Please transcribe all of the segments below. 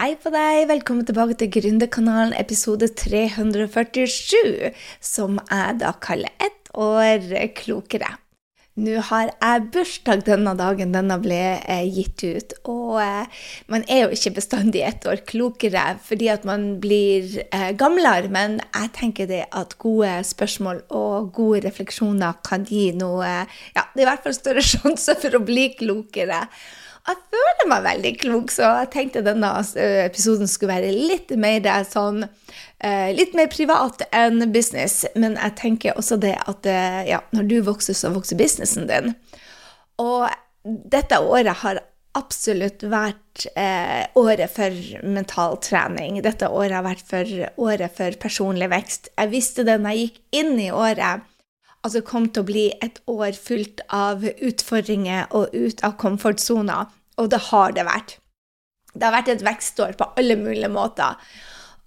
Hei på deg, velkommen tilbake til Gründerkanalen episode 347, som jeg da kaller Ett år klokere. Nå har jeg bursdag denne dagen denne ble eh, gitt ut, og eh, man er jo ikke bestandig ett år klokere fordi at man blir eh, gamlere, men jeg tenker det at gode spørsmål og gode refleksjoner kan gi noe Ja, det er i hvert fall større sjanse for å bli klokere. Jeg føler meg veldig klok, så jeg tenkte denne eh, episoden skulle være litt mer sånn eh, Litt mer privat enn business. Men jeg tenker også det at eh, ja, når du vokser, så vokser businessen din. Og dette året har absolutt vært eh, året for mental trening. Dette året har vært for året for personlig vekst. Jeg visste det når jeg gikk inn i året altså kom til å bli et år fullt av utfordringer og ut av komfortsona. Og det har det vært. Det har vært et vekstår på alle mulige måter.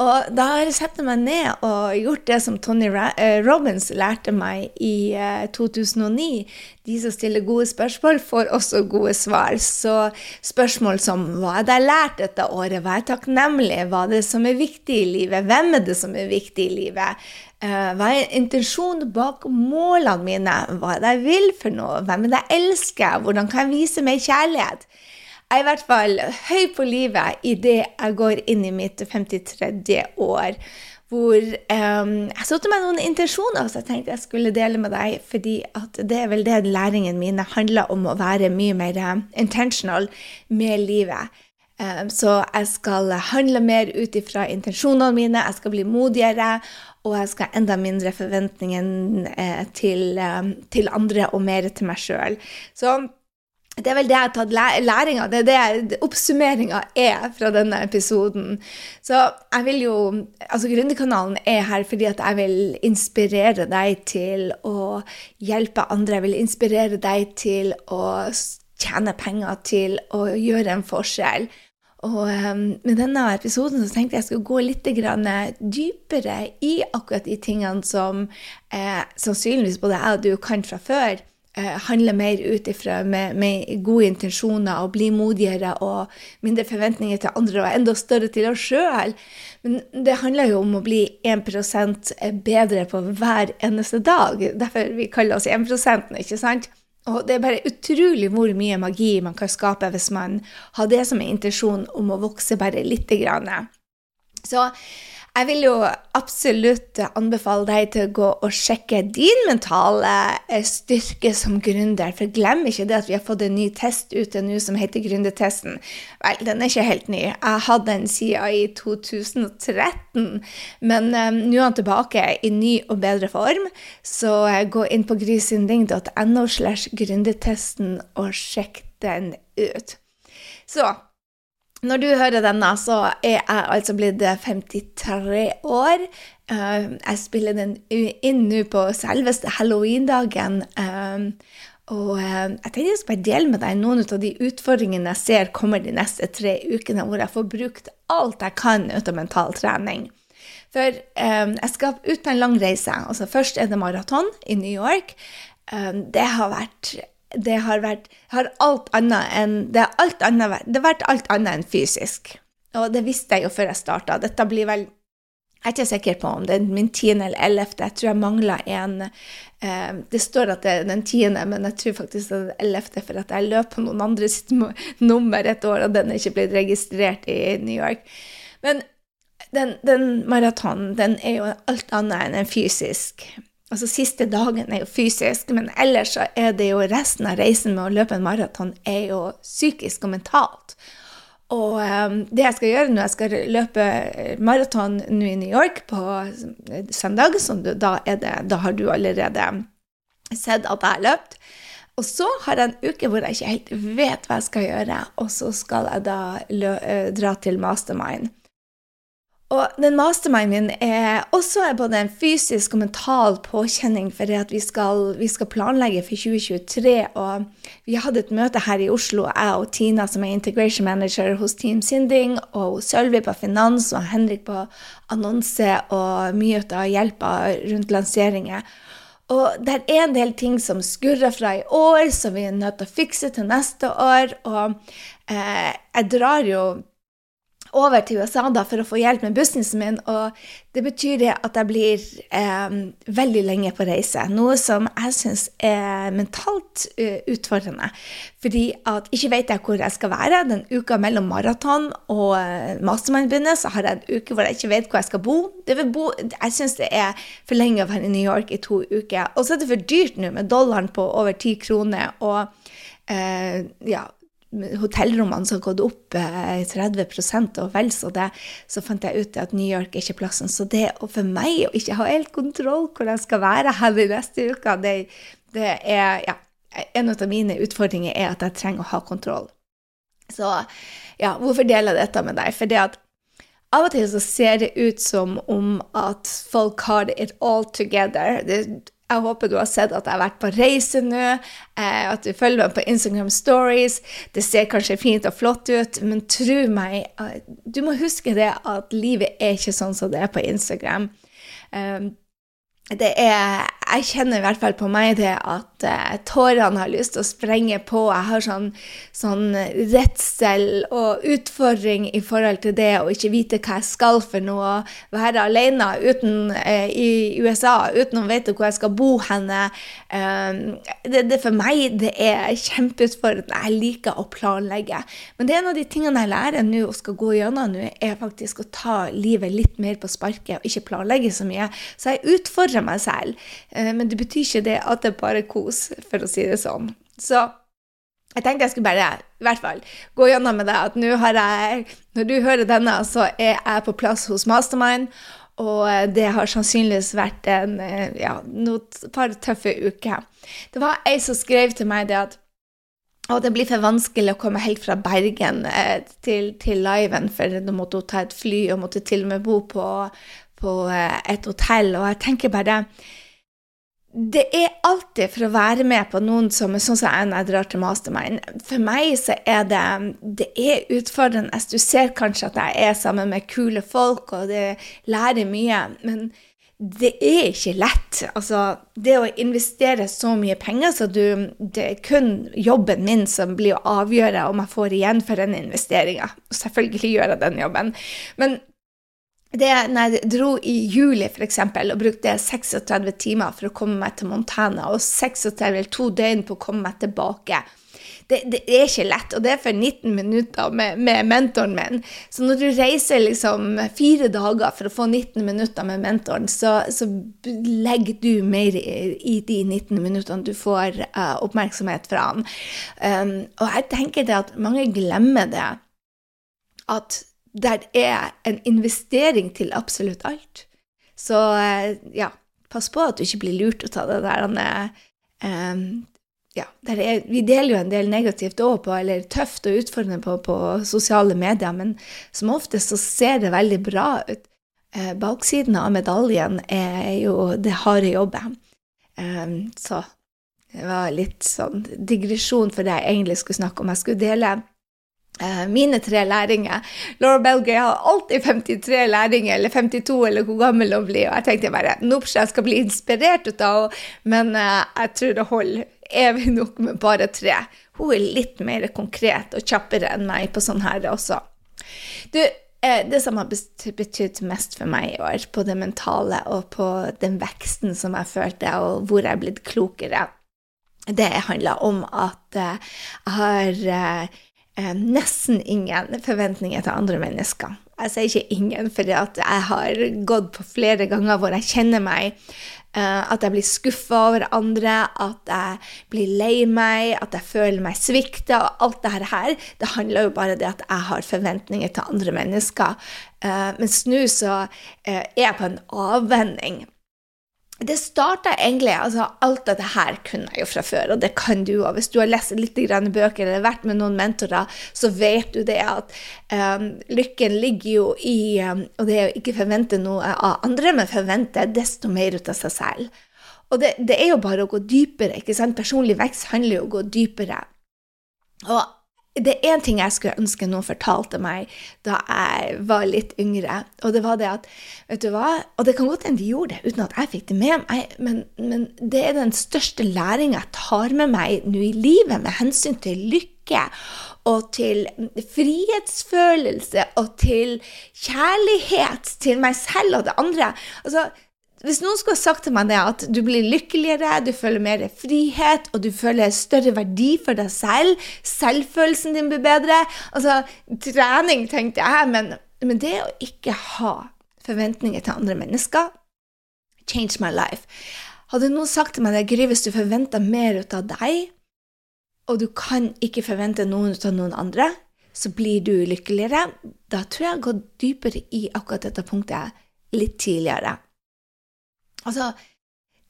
Og da har jeg satt meg ned og gjort det som Tony Robbins Robins lærte meg i 2009. Eh, De som stiller gode spørsmål, får også gode svar. Så spørsmål som hva er det jeg lært dette året, hva er takknemlig, hva er det som er viktig i livet, hvem er det som er viktig i livet, Eh, hva er intensjonen bak målene mine? Hva er det jeg vil for noe? Hvem er det jeg elsker? Hvordan kan jeg vise meg kjærlighet? Jeg er i hvert fall høy på livet idet jeg går inn i mitt 53. år. Hvor um, jeg satte meg noen intensjoner som jeg tenkte jeg skulle dele med deg. fordi det er vel det læringen min handler om, å være mye mer eh, intentional med livet. Um, så jeg skal handle mer ut ifra intensjonene mine, jeg skal bli modigere og jeg skal ha enda mindre forventninger eh, til, eh, til, andre og mer til meg sjøl. Så det er vel det jeg har tatt læringa, det er det oppsummeringa er fra denne episoden. Så jeg vil jo Altså, Gründerkanalen er her fordi at jeg vil inspirere deg til å hjelpe andre. Jeg vil inspirere deg til å tjene penger, til å gjøre en forskjell. Og um, med denne episoden så tenkte jeg jeg skulle gå litt dypere i akkurat de tingene som eh, sannsynligvis både jeg og du kan fra før. Eh, handle mer ut ifra med, med, gode intensjoner og bli modigere og mindre forventninger til andre og enda større til oss sjøl. Men det handler jo om å bli 1% bedre på hver eneste dag. Derfor vi kaller oss 1% ikke sant? Og det er bare utrolig hvor mye magi man kan skape hvis man har det som er intensjonen om å vokse bare lite grann. Så jeg vil jo absolutt anbefale deg til å gå og sjekke din mentale eh, styrke som gründer. For glem ikke det at vi har fått en ny test ute nå som heter Gründertesten. Vel, den er ikke helt ny. Jeg hadde den siden i 2013. Men um, nå er den tilbake i ny og bedre form. Så uh, gå inn på grysynding.no slash gründertesten og sjekk den ut. Så når du hører denne, så er jeg altså blitt 53 år. Eh, jeg spiller den inn nå på selveste halloween-dagen. Eh, og eh, jeg tenkte jeg bare dele med deg noen av de utfordringene jeg ser kommer de neste tre ukene, hvor jeg får brukt alt jeg kan ut av mental trening. For jeg skal ut på en lang reise. Altså Først er det maraton i New York. det har vært det har vært har alt annet enn det, alt annet, det har vært alt annet enn fysisk. Og det visste jeg jo før jeg starta. Dette blir vel Jeg er ikke sikker på om det er min tiende eller ellevte. Jeg tror jeg mangler en eh, Det står at det er den tiende, men jeg tror faktisk det er den ellevte, for at jeg løp på noen andres nummer et år, og den er ikke blitt registrert i New York. Men den, den maratonen, den er jo alt annet enn en fysisk. Altså Siste dagen er jo fysisk, men ellers så er det jo resten av reisen med å løpe en maraton er jo psykisk og mentalt. Og um, det jeg skal gjøre når jeg skal løpe maraton nå i New York på søndag, du, da, det, da har du allerede sett at jeg har løpt. Og så har jeg en uke hvor jeg ikke helt vet hva jeg skal gjøre, og så skal jeg da eh, dra til mastermind. Og den masterminden min er også både en fysisk og mental påkjenning for det at vi skal, vi skal, planlegge for 2023. Og vi hadde et møte her i Oslo, jeg og Tina som er integration manager hos Team Sinding, og Sølvi på finans og Henrik på annonse og mye av hjelpa rundt lanseringer. Og det er en del ting som skurrer fra i år, som vi er nødt til å fikse til neste år. Og eh, jeg drar jo over til USA da, for å få hjelp med businessen min. Og det betyr det at jeg blir eh, veldig lenge på reise. Noe som jeg syns er mentalt uh, utfordrende. Fordi at ikke vet jeg hvor jeg skal være. Den uka mellom maraton og uh, mastermind-bindet så har jeg en uke hvor jeg ikke vet hvor jeg skal bo. bo jeg syns det er for lenge å være i New York i to uker. Og så er det for dyrt nå med dollaren på over ti kroner. og uh, ja, hotellrommene som har gått opp eh, 30 og vel så det, så fant jeg ut at New York er ikke plassen. Så det for meg å ikke ha helt kontroll hvor jeg skal være her de neste uka, det, det er ja, En av mine utfordringer er at jeg trenger å ha kontroll. Så ja, hvorfor deler jeg dette med deg? For det at av og til så ser det ut som om at folk har it all together. Det, jeg håper du har sett at jeg har vært på reise nå, eh, at du følger meg på Instagram Stories. Det ser kanskje fint og flott ut, men tro meg, eh, du må huske det at livet er ikke sånn som det er på Instagram. Um, det er Jeg kjenner i hvert fall på meg det at uh, tårene har lyst til å sprenge på. Jeg har sånn, sånn redsel og utfordring i forhold til det å ikke vite hva jeg skal for noe. Være alene uten, eh, i USA uten å vite hvor jeg skal bo henne. Um, det, det, for meg det er kjempeutfordrende. Jeg liker å planlegge. Men det er en av de tingene jeg lærer nå og skal gå gjennom nå, er faktisk å ta livet litt mer på sparket og ikke planlegge så mye. Så jeg utfordrer meg selv. Eh, men det betyr ikke det at det er bare kos, for å si det sånn. Så jeg tenkte jeg skulle bare i hvert fall gå gjennom med det at nå har jeg Når du hører denne, så er jeg på plass hos Mastermind. Og det har sannsynligvis vært en eh, ja, et par tøffe uker. Det var ei som skrev til meg det at og det blir for vanskelig å komme helt fra Bergen eh, til, til liven, for da måtte hun ta et fly og måtte til og med bo på, på eh, et hotell, og jeg tenker bare det er alltid for å være med på noen som er sånn som jeg når jeg drar til Mastermind. For meg så er det det er utfordrende. Du ser kanskje at jeg er sammen med kule folk, og det lærer mye. Men det er ikke lett. Altså, det å investere så mye penger, så du, det er kun jobben min som blir å avgjøre om jeg får igjen for den investeringa. Selvfølgelig gjør jeg den jobben. Men det når jeg dro i juli for eksempel, og brukte 36 timer for å komme meg til Montana, og 36 eller to døgn på å komme meg tilbake det, det, er ikke lett, og det er for 19 minutter med, med, mentoren min. Så når du reiser liksom fire dager for å få 19 minutter med mentoren, så, så legger du mer i, i, de 19 minuttene du får uh, oppmerksomhet fra han. Um, og jeg tenker det at mange glemmer det. At der er en investering til absolutt alt. Så eh, ja, pass på at du ikke blir lurt å ta det der um, ja, er, Vi deler jo en del negativt òg på, eller tøft og utfordrende på, på, sosiale medier, men som oftest så ser det veldig bra ut. Eh, baksiden av medaljen er jo det harde jobbet. Um, så det var litt sånn digresjon for det jeg egentlig skulle snakke om. Jeg skulle dele mine tre læringer. Laura Belgay har alltid 53 læringer, eller 52, eller hvor gammel hun blir. Og jeg tenkte bare nope, jeg skal bli inspirert ut av henne, men uh, jeg tror det holder evig nok med bare tre. Hun er litt mer konkret og kjappere enn meg på sånn her også. Du, uh, det som har betydd mest for meg i år, på det mentale og på den veksten som jeg følte, og hvor jeg er blitt klokere, det handler om at jeg har eh, nesten ingen forventninger til andre mennesker. Jeg sier ikke ingen, for jeg har gått på flere ganger hvor jeg kjenner meg eh, at jeg blir skuffa over andre, at jeg blir lei meg, at jeg føler meg svikta. Og alt dette her, det handler jo bare om at jeg har forventninger til andre mennesker. Eh, mens nå så eh, er jeg på en avvenning det starta egentlig altså Alt dette her kunne jeg jo fra før, og det kan du òg. Hvis du har lest litt bøker eller vært med noen mentorer, så vet du det at um, lykken ligger jo i um, Og det er å ikke forvente noe av andre, men forvente desto mer ut av seg selv. Og det, det er jo bare å gå dypere. ikke sant? Personlig vekst handler jo om å gå dypere. Og det er én ting jeg skulle ønske noen fortalte meg da jeg var litt yngre, og det var det at Vet du hva? Og det kan godt hende de gjorde det uten at jeg fikk det med meg, men, men det er den største læringa jeg tar med meg nå i livet med hensyn til lykke og til frihetsfølelse og til kjærlighet til meg selv og det andre. Altså, hvis noen skulle sagt til meg det at du blir lykkeligere, du føler mer frihet, og du føler større verdi for deg selv, selvfølelsen din blir bedre Altså, trening, tenkte jeg, men, men det å ikke ha forventninger til andre mennesker Change my life. Hadde noen sagt til meg det, Gry, hvis du forventer mer ut av deg, og du kan ikke forvente noen ut av noen andre, så blir du lykkeligere. Da tror jeg jeg har gått dypere i akkurat dette punktet litt tidligere. Altså,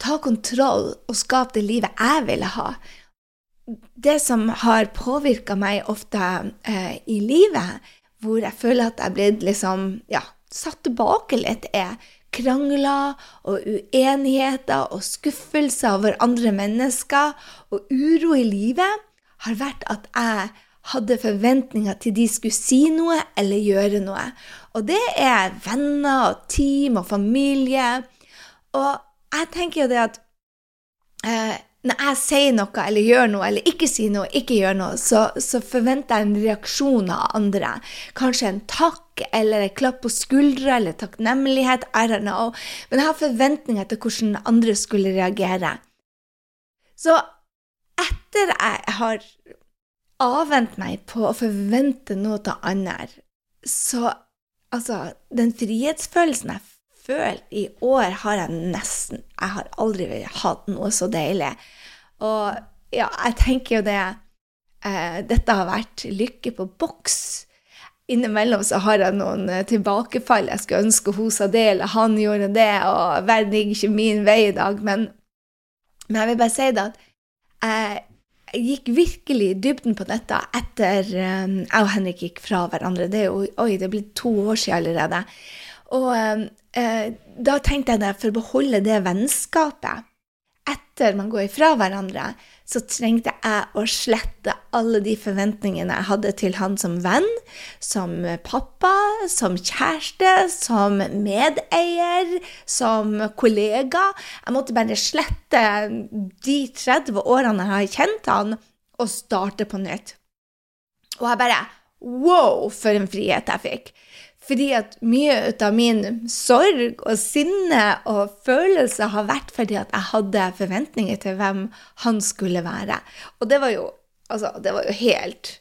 ta kontroll og skap det livet jeg ville ha. Det som har påvirka meg ofte eh, i livet, hvor jeg føler at jeg er blitt liksom, ja, satt tilbake litt, er krangler og uenigheter og skuffelser over andre mennesker og uro i livet, har vært at jeg hadde forventninger til de skulle si noe eller gjøre noe. Og det er venner og team og familie. Og jeg tenker jo det at eh, når jeg sier noe eller gjør noe eller ikke sier noe, ikke gjør noe, så, så, forventer jeg en reaksjon av andre. Kanskje en takk eller en klapp på skuldra eller takknemlighet. I don't know. Men jeg har forventninger til hvordan andre skulle reagere. Så etter jeg har avvent meg på å forvente noe av andre, så altså Den frihetsfølelsen jeg følt i år har jeg nesten Jeg har aldri hatt noe så deilig. Og ja, jeg tenker jo det eh, Dette har vært lykke på boks. Innimellom så har jeg noen eh, tilbakefall. Jeg skulle ønske hun sa det, eller han gjorde det, og verden gikk ikke min vei i dag. Men, men jeg vil bare si det at jeg, gikk virkelig i dybden på dette etter um, jeg og Henrik gikk fra hverandre. Det er jo, oi, det er blitt to år siden allerede. Og eh, da tenkte jeg at for å beholde det vennskapet etter man går ifra hverandre, så trengte jeg å slette alle de forventningene jeg hadde til han som venn, som pappa, som kjæreste, som medeier, som kollega. Jeg måtte bare slette de 30 årene jeg har kjent han, og starte på nytt. Og jeg bare Wow, for en frihet jeg fikk! Fordi at mye av min sorg og sinne og følelse har vært fordi at jeg hadde forventninger til hvem han skulle være. Og det var jo, altså, det var jo helt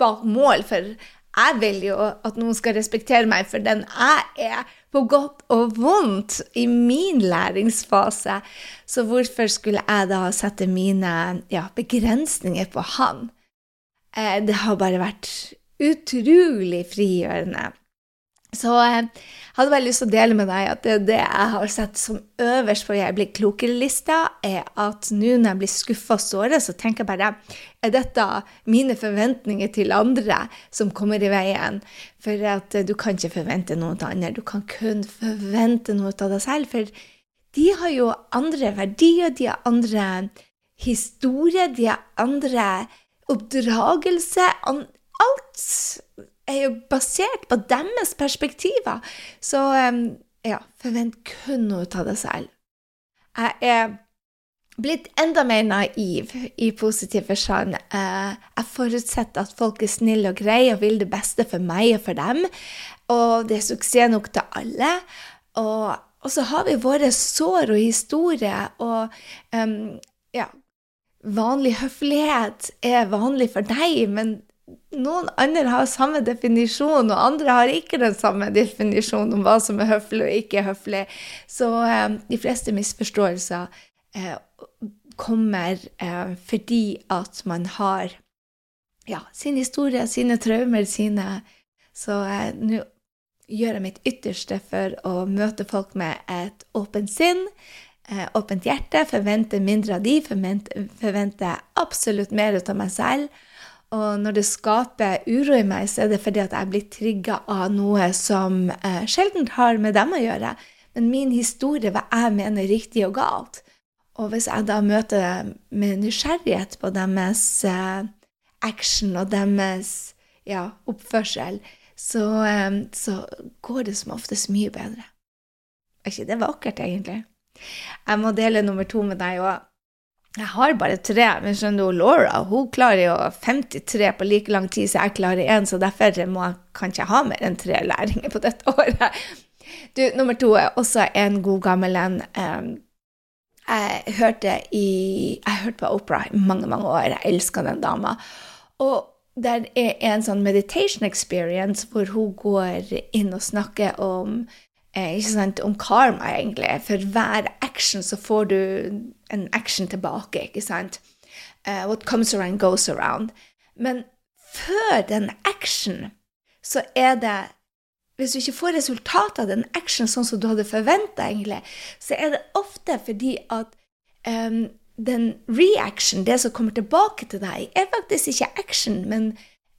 bak mål, for jeg vil jo at noen skal respektere meg for den jeg er, på godt og vondt, i min læringsfase. Så hvorfor skulle jeg da sette mine ja, begrensninger på han? Eh, det har bare vært utrolig frigjørende. Så jeg eh, hadde bare lyst til å dele med deg at det, det jeg har sett som øverst på Jeg blir klokere-lista, er at nå når jeg blir skuffa og såret, så tenker jeg bare Er dette mine forventninger til andre som kommer i veien? For at du kan ikke forvente noe av andre. Du kan kun forvente noe av deg selv. For de har jo andre verdier, de har andre historier, de har andre oppdragelse. Alt er jo basert på deres perspektiver. Så ja, forvent kun noe av deg selv. Jeg er blitt enda mer naiv i positiv forstand. Eh, jeg forutsetter at folk er snille og greie og vil det beste for meg og for dem. Og det er suksess nok til alle. Og, og så har vi våre sår og historie, og um, ja Vanlig høflighet er vanlig for deg, men noen andre har samme definisjon, og andre har ikke den samme definisjonen om hva som er høflig og ikke høflig. Så eh, de fleste misforståelser eh, kommer eh, fordi at man har ja, sin historie, sine traumer, sine Så eh, nå gjør jeg mitt ytterste for å møte folk med et åpent sinn. Eh, åpent hjerte, forvente mindre av de, forvente, absolutt mer ut av meg selv. Og når det skaper uro i meg, så er det fordi at jeg blir trigga av noe som eh, sjelden har med dem å gjøre. Men min historie, hva jeg mener riktig og galt. Og hvis jeg da møter med nysgjerrighet på deres eh, action og deres ja, oppførsel, så, eh, så går det som oftest mye bedre. Er ikke det vakkert, egentlig? Jeg må dele nummer to med deg òg. Jeg har bare tre, men skjønner du, Laura hun klarer jo 53 på like lang tid som jeg klarer én, så derfor må, jeg kanskje ha mer enn tre læringer på dette året. Du, nummer to er også en god gammel en. Jeg hørte i Jeg hørte på Opera i mange, mange år. Jeg elska den dama. Og der er en sånn meditation experience hvor hun går inn og snakker om eh, sant, om karma, egentlig. For hver action så får du en action tilbake, ikke sant? Uh, what comes around, goes around. Men før den action, så er det Hvis du ikke får resultatet av den action sånn som du hadde forventa, så er det ofte fordi at um, den reaction, det som kommer tilbake til deg, er faktisk ikke action, men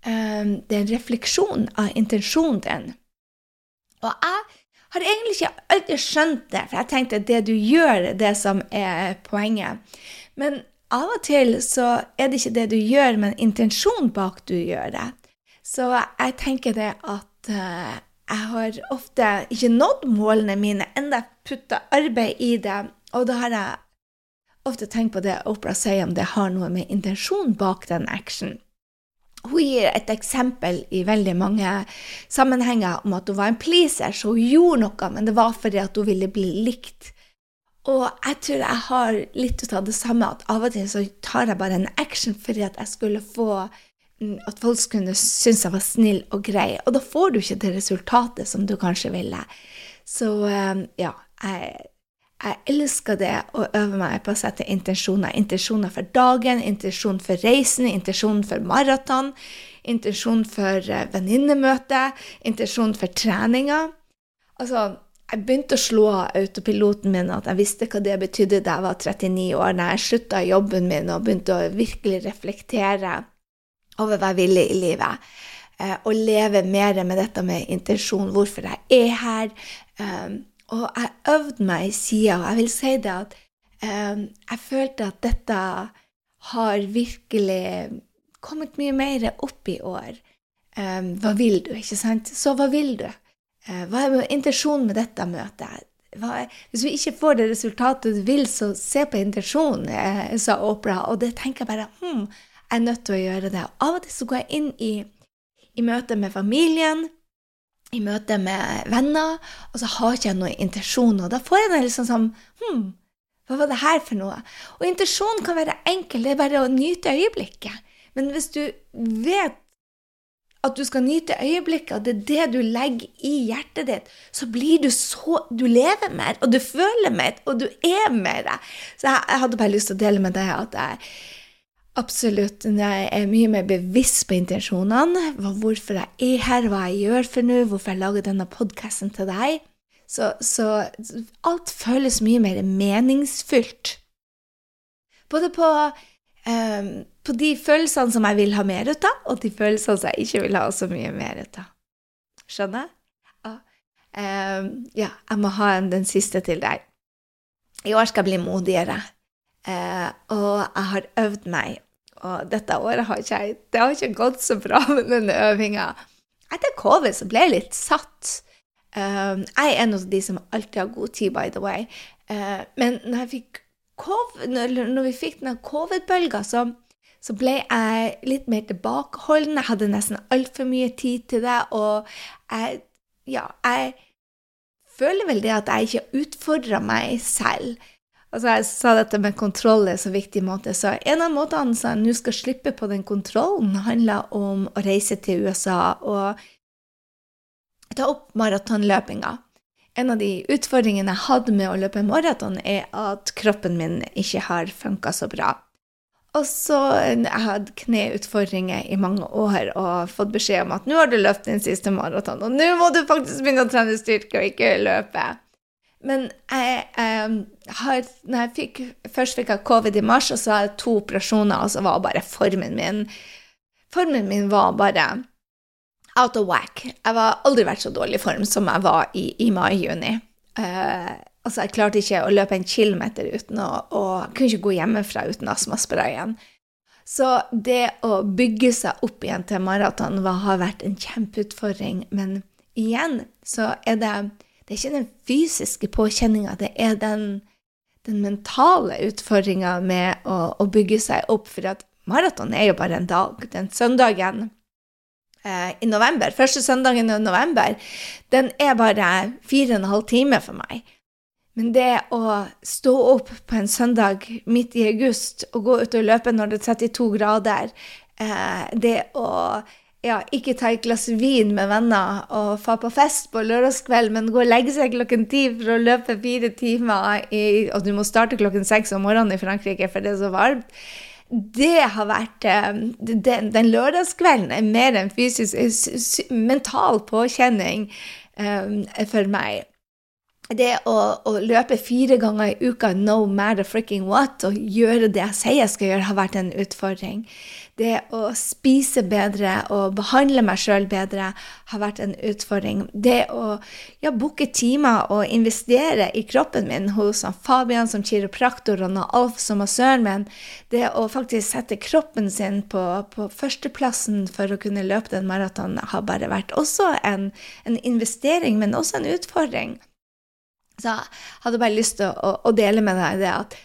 um, det er en refleksjon av intensjonen din. Og jeg har egentlig ikke alltid skjønt det, for jeg tenkte at det du gjør, er det som er poenget. Men av og til så er det ikke det du gjør, men intensjonen bak du gjør det. Så jeg tenker det at uh, jeg har ofte ikke nådd målene mine, enda putta arbeid i det. Og da har jeg ofte tenkt på det Opera sier om det har noe med intensjonen bak den action. Hun gir et eksempel i veldig mange sammenhenger om at hun var en pleaser, så hun gjorde noe, men det var fordi at hun ville bli likt. Og jeg tror jeg har litt ut av det samme, at av og til så tar jeg bare en action fordi at jeg skulle få mm, At folk skulle synes jeg var snill og grei. Og da får du ikke det resultatet som du kanskje ville. Så eh, ja, jeg jeg elsker det å øve meg på å sette intensjoner. Intensjoner for dagen, intensjon for reisen, intensjon for maraton, intensjon for eh, venninnemøte, intensjon for treninga. Altså, jeg begynte å slå av autopiloten min, at jeg visste hva det betydde da jeg var 39 år, da jeg slutta jobben min og begynte å virkelig reflektere over hva jeg ville i livet. Eh, og leve mer med dette med intensjon, hvorfor jeg er her. Um, og jeg øvde meg sida, og jeg vil si det at eh, jeg følte at dette har virkelig kommet mye mer opp i år. Eh, hva vil du, ikke sant? Så hva vil du? Eh, hva er intensjonen med dette møtet? Er, hvis vi ikke får det resultatet du vil, så se på intensjonen, uh, sa Opera. Og det tenker jeg bare hm, jeg er nødt til å gjøre det. Og av og til så går jeg inn i, i møte med familien i møte med venner, og så har ikke jeg noen intensjon. Og da får jeg det liksom sånn Hm, hva var det her for noe? Og intensjonen kan være enkel, det er bare å nyte øyeblikket. Men hvis du vet at du skal nyte øyeblikket, og det er det du legger i hjertet ditt, så blir du så Du lever mer, og du føler mer, og du er mer. Så jeg, jeg hadde bare lyst til å dele med deg at jeg Absolutt. Jeg er mye mer bevisst på intensjonene. Hvorfor jeg er her, hva jeg gjør for nå, hvorfor jeg lager denne podkasten til deg. Så, så, alt føles mye mer meningsfylt. Både på, um, på, de følelsene som jeg vil ha mer ut av, og de følelsene som jeg ikke vil ha så mye mer ut av. Skjønner? Ja. Um, ja, jeg må ha den siste til deg. I år skal jeg bli modigere. Uh, og jeg har øvd meg og dette året har ikke Det har ikke gått så bra med denne øvinga. Etter covid så ble jeg litt satt. Um, jeg er en av de som alltid har god tid, by the way. Uh, men når, jeg fikk COVID, når vi fikk denne covid-bølga, så, så, ble jeg litt mer tilbakeholden. Jeg hadde nesten altfor mye tid til det, og jeg Ja, jeg føler vel det at jeg ikke utfordra meg selv. Altså, jeg sa dette med kontroll er så viktig måte, så en av måtene som jeg nå skal slippe på den kontrollen, handler om å reise til USA og ta opp maratonløpinga. En av de utfordringene jeg hadde med å løpe maraton, er at kroppen min ikke har funka så bra. Og jeg hadde kneutfordringer i mange år og fått beskjed om at nå har du løpt din siste maraton, og nå må du faktisk begynne å trene styrke og ikke løpe. Men jeg, jeg, har Når jeg fikk Først fikk jeg covid i mars, og så hadde jeg to operasjoner, og så var bare formen min Formen min var bare out of whack. Jeg har aldri vært så dårlig i form som jeg var i, i mai-juni. Eh, altså, jeg klarte ikke å løpe en kilometer uten å, og kunne ikke gå hjemmefra uten astmasprayen. Så det å bygge seg opp igjen til maraton har vært en kjempeutfordring. Men igjen så er det, det er ikke den fysiske påkjenninga, det er den, den mentale utfordringa med å, å, bygge seg opp. For at maraton er jo bare en dag. Den søndagen eh, i november, første søndagen i november, den er bare fire og en halv time for meg. Men det å stå opp på en søndag midt i august og gå ut og løpe når det er 32 grader, eh, det å ja, ikke ta et glass vin med venner og dra på fest på lørdagskveld, men gå og legge seg klokken ti for å løpe fire timer, i, og du må starte klokken seks om morgenen i Frankrike, for det er så varmt. Det har vært eh, Den, den lørdagskvelden er mer en fysisk, mental påkjenning um, for meg det å, å, løpe fire ganger i uka no matter freaking what, og gjøre det jeg sier jeg skal gjøre, har vært en utfordring. Det å spise bedre og behandle meg sjøl bedre har vært en utfordring. Det å ja, booke timer og investere i kroppen min hos Fabian som kiropraktor og Alf som massøren min, det å faktisk sette kroppen sin på, på førsteplassen for å kunne løpe den maratonen, har bare vært også en, en investering, men også en utfordring. Så jeg hadde bare lyst til å, å dele med deg det at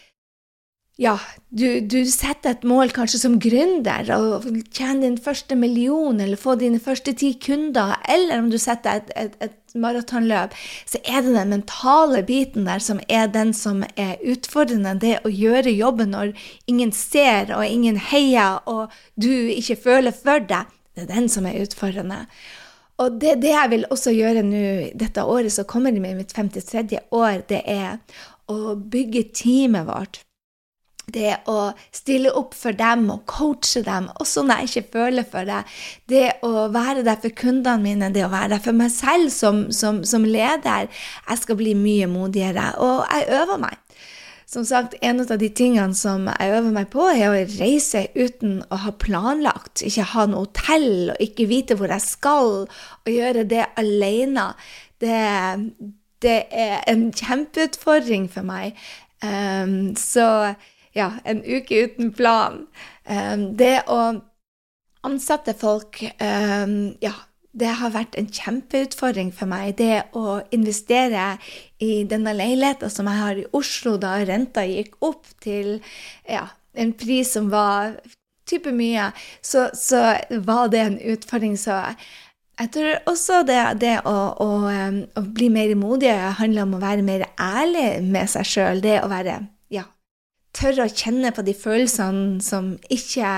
ja, du, du, setter et mål kanskje som gründer, og tjene din første million, eller få dine første ti kunder, eller om du setter et, et, et maratonløp, så er det den mentale biten der som er den som er utfordrende. Det å gjøre jobben når ingen ser og ingen heier, og du ikke føler for deg. Det er den som er utfordrende. Og det, det, jeg vil også gjøre nå dette året som kommer med mitt 53. år, det er å bygge teamet vårt. Det å stille opp for dem og coache dem, også når jeg ikke føler for det. Det å være der for kundene mine, det å være der for meg selv som, som, som leder. Jeg skal bli mye modigere, og jeg øver meg. Som sagt, en av de tingene som jeg øver meg på, er å reise uten å ha planlagt. Ikke ha noe hotell og ikke vite hvor jeg skal, og gjøre det alene. Det, det er en kjempeutfordring for meg. Um, så ja, en uke uten plan. Um, det å ansette folk um, ja, det har vært en kjempeutfordring for meg, det å investere i denne leiligheten som jeg har i Oslo, da renta gikk opp til ja, en pris som var type mye, så, så var det en utfordring. Så jeg tror også det, det å, å, å, bli mer modig handler om å være mer ærlig med seg sjøl. Det å være ja, tørre å kjenne på de følelsene som ikke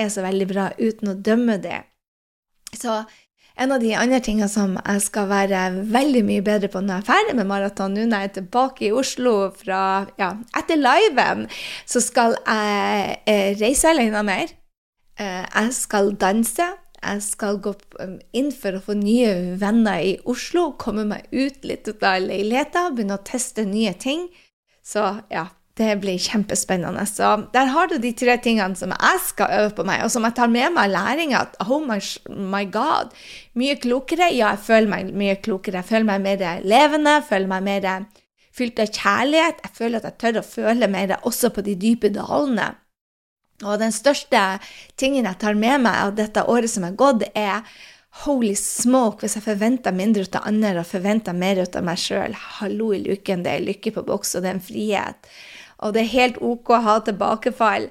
er så veldig bra, uten å dømme det. Så en av de andre tingene som jeg skal være veldig mye bedre på når jeg er ferdig med maraton, nå når jeg er tilbake i Oslo fra, ja, etter liven, så skal jeg eh, reise alene mer. Eh, jeg skal danse. Jeg skal gå um, inn for å få nye venner i Oslo, komme meg ut litt ut av leiligheten, begynne å teste nye ting. Så ja, det blir kjempespennende. Så der har du de tre tingene som jeg skal øve på meg, og som jeg tar med meg læringa. Oh my, my, god. Mye klokere. Ja, jeg føler meg mye klokere. Jeg føler meg mer levende, jeg føler meg mer fylt av kjærlighet. Jeg føler at jeg tør å føle mer også på de dype dalene. Og den største tingen jeg tar med meg av dette året som er gått, er Holy smoke, hvis jeg forventer mindre av andre og forventer mer av meg sjøl. Hallo i luken, det er lykke på boks, og det er en frihet og det er helt ok å ha tilbakefall.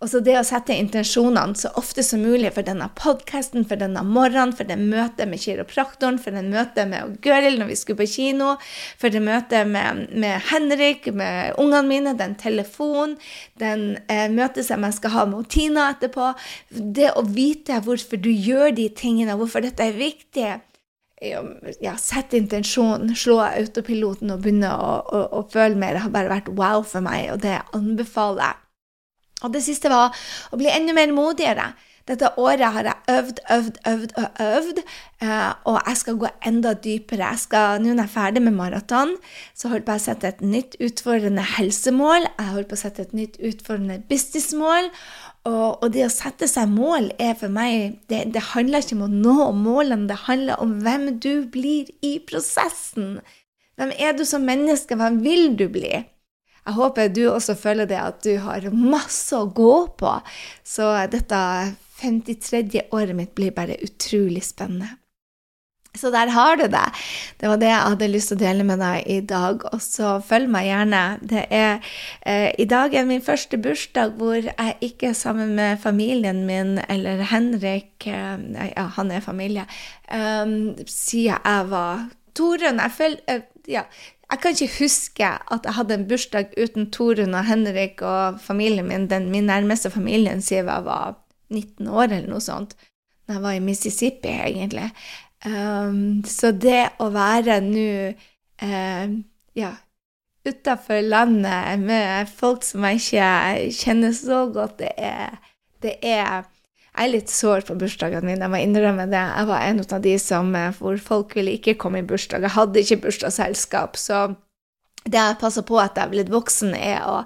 Og så det å sette intensjonene så ofte som mulig for denne podkasten, for denne morgenen, for det møtet med kiropraktoren, for det møtet med Gøril når vi skulle på kino, for det møtet med, med Henrik, med ungene mine, den telefonen, den eh, møtet som jeg skal ha med Tina etterpå. Det å vite hvorfor du gjør de tingene, hvorfor dette er viktig ja, sette intensjonen, slå autopiloten og begynne å, å, å, føle mer. Det har bare vært wow for meg, og det anbefaler jeg. Og det siste var å bli enda mer modigere. Dette året har jeg øvd, øvd, øvd og øvd, eh, og jeg skal gå enda dypere. Jeg skal, Nå når jeg er ferdig med maraton, så holder jeg på å sette et nytt utfordrende helsemål. Jeg holder på å sette et nytt utfordrende businessmål. Og, og, det å sette seg mål er for meg det, det, handler ikke om å nå målene, det handler om hvem du blir i prosessen. Hvem er du som menneske? Hvem vil du bli? Jeg håper du også føler det at du har masse å gå på. Så dette 53. året mitt blir bare utrolig spennende. Så der har du det. Det var det jeg hadde lyst til å dele med deg i dag. Og så følg meg gjerne. Det er eh, I dag er min første bursdag hvor jeg ikke er sammen med familien min eller Henrik eh, Ja, han er familie. Um, siden jeg var Torunn jeg, føl, eh, ja, jeg kan ikke huske at jeg hadde en bursdag uten Torunn og Henrik og familien min, den min nærmeste familien, siden jeg var 19 år eller noe sånt. Da jeg var i Mississippi, egentlig. Um, så det å være nå uh, ja, utafor landet med folk som jeg ikke kjenner så godt, det er, det er jeg er litt sår på bursdagene mine, jeg må innrømme det. Jeg var en av de som, eh, hvor folk ville ikke komme i bursdag. Jeg hadde ikke bursdagsselskap. Så det jeg passer på at jeg er blitt voksen, er å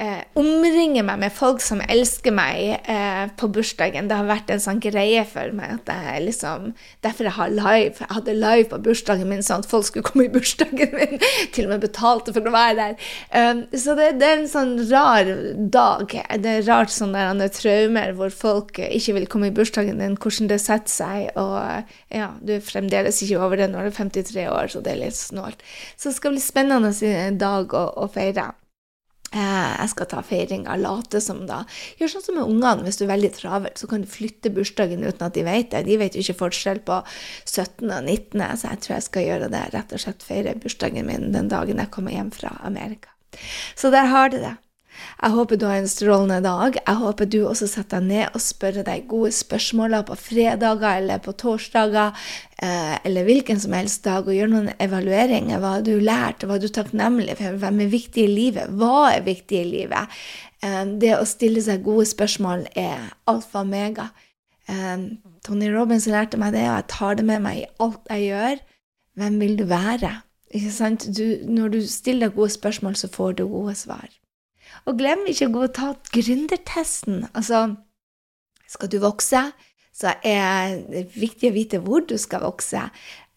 eh, omringe meg med folk som elsker meg eh, på bursdagen. Det har vært en sånn greie for meg at jeg liksom Derfor jeg har live. Jeg hadde live på bursdagen min, sånn at folk skulle komme i bursdagen min. Til og med betalte for å være der. Um, så det, det, er en sånn rar dag. Det er rart sånne traumer hvor folk ikke vil komme i bursdagen din, hvordan det setter seg. Og ja, du er fremdeles ikke over det når du er 53 år, så det er litt snålt. Så det skal bli spennende dag å, å feire. Eh, jeg skal ta feiringa, late som da. Gjør sånn som med ungene. Hvis du er veldig travel, så kan du flytte bursdagen uten at de vet det. De vet jo ikke forskjell på 17. og 19., så jeg tror jeg skal gjøre det. Rett og slett feire bursdagen min den dagen jeg kommer hjem fra Amerika. Så der har du det. Jeg håper du har en strålende dag. Jeg håper du også setter deg ned og spør deg gode spørsmål på fredager eller på torsdager eh, eller hvilken som helst dag, og gjør noen evalueringer. Hva har du lært, hva er du takknemlig for, hvem er viktig i livet, hva er viktig i livet? Eh, det å stille seg gode spørsmål er alfa og mega. Eh, Tony Robins lærte meg det, og jeg tar det med meg i alt jeg gjør. Hvem vil du være? Du, når du stiller gode spørsmål, så får du gode svar. Og glem ikke å gå og ta gründertesten. Altså, skal du vokse, så er det viktig å vite hvor du skal vokse.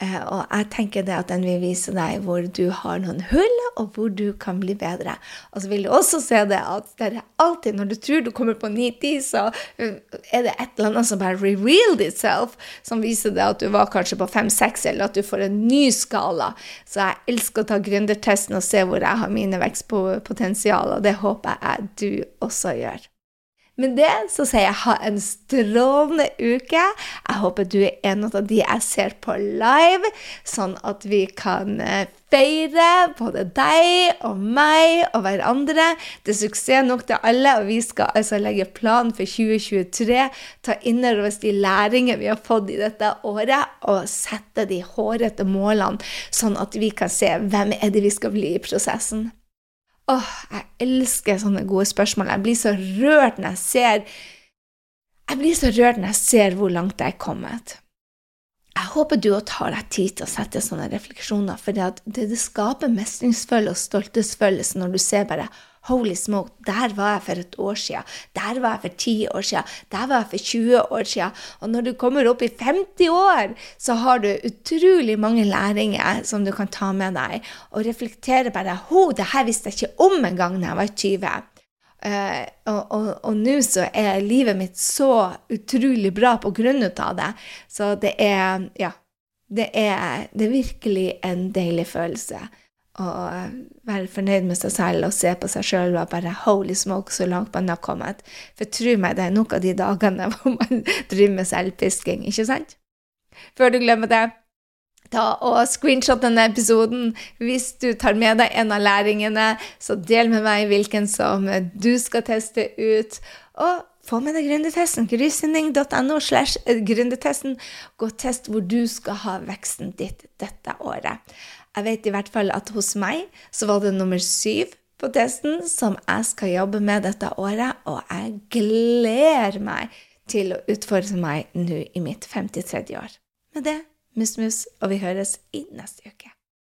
Eh, og jeg tenker det at den vil vise deg hvor du har noen hull, og hvor du kan bli bedre. Og så vil du også se det at det er alltid når du tror du kommer på 9-10, så eh, er det et eller annet som bare revealed itself, som viser det at du var kanskje på 5-6, eller at du får en ny skala. Så jeg elsker å ta gründertesten og se hvor jeg har mine vekstpotensial, og det håper jeg du også gjør. Med det så sier jeg ha en strålende uke. Jeg håper du er en av de jeg ser på live, sånn at vi kan eh, feire både deg og meg og hverandre. Det er suksess nok til alle, og vi skal altså legge plan for 2023. Ta inn over oss de læringer vi har fått i dette året, og sette de hårete målene, sånn at vi kan se hvem er det vi skal bli i prosessen. Åh, jeg elsker sånne gode spørsmål. Jeg blir så rørt når jeg ser Jeg blir så rørt når jeg ser hvor langt jeg er kommet. Jeg håper du òg tar deg tid til å sette sånne refleksjoner, for det, det skaper mestringsfølelse og stolthetsfølelse når du ser bare Holy smoke, der var jeg for et år siden. Der var jeg for ti år siden. Der var jeg for 20 år siden. Og når du kommer opp i 50 år, så har du utrolig mange læringer som du kan ta med deg, og reflektere bare Ho, det her visste jeg ikke om engang da jeg var 20. Uh, og og nå så er livet mitt så utrolig bra på grunn av det. Så det er Ja. Det er, det er virkelig en deilig følelse og være fornøyd med seg selv og se på seg sjøl og bare holy smoke, så langt man har kommet. For tro meg, det er noen av de dagene hvor man driver med selvpisking, ikke sant? Før du glemmer det, ta og screenshot denne episoden. Hvis du tar med deg en av læringene, så del med meg hvilken som du skal teste ut. Og få med deg gründertesten. Grysynning.no. Gå og test hvor du skal ha veksten ditt dette året. Jeg vet i hvert fall at hos meg så var det nummer syv på testen som jeg skal jobbe med dette året, og jeg gleder meg til å utfordre meg nå i mitt 53. år. Med det, mus-mus, og vi høres i neste uke.